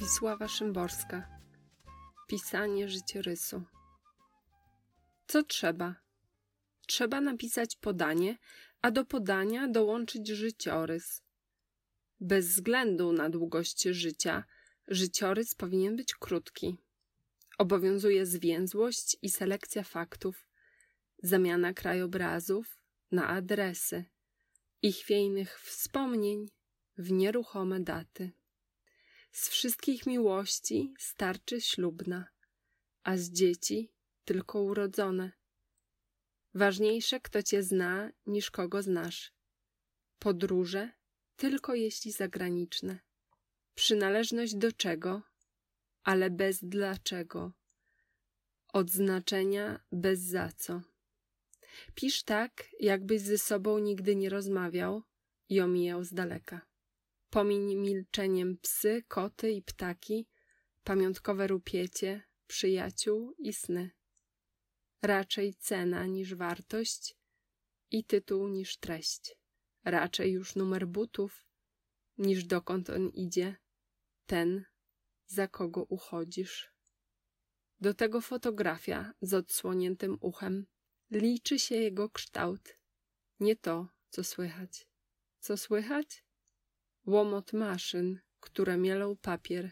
Wiesława Szymborska Pisanie życiorysu Co trzeba? Trzeba napisać podanie, a do podania dołączyć życiorys. Bez względu na długość życia, życiorys powinien być krótki. Obowiązuje zwięzłość i selekcja faktów, zamiana krajobrazów na adresy i chwiejnych wspomnień w nieruchome daty. Z wszystkich miłości starczy ślubna, a z dzieci tylko urodzone. Ważniejsze, kto cię zna, niż kogo znasz. Podróże tylko jeśli zagraniczne. Przynależność do czego, ale bez dlaczego. Odznaczenia bez za co. Pisz tak, jakbyś ze sobą nigdy nie rozmawiał i omijał z daleka. Pomiń milczeniem psy, koty i ptaki, pamiątkowe rupiecie, przyjaciół i sny. Raczej cena niż wartość i tytuł niż treść. Raczej już numer butów niż dokąd on idzie, ten, za kogo uchodzisz. Do tego fotografia z odsłoniętym uchem. Liczy się jego kształt, nie to, co słychać. Co słychać? Łomot maszyn, które mielą papier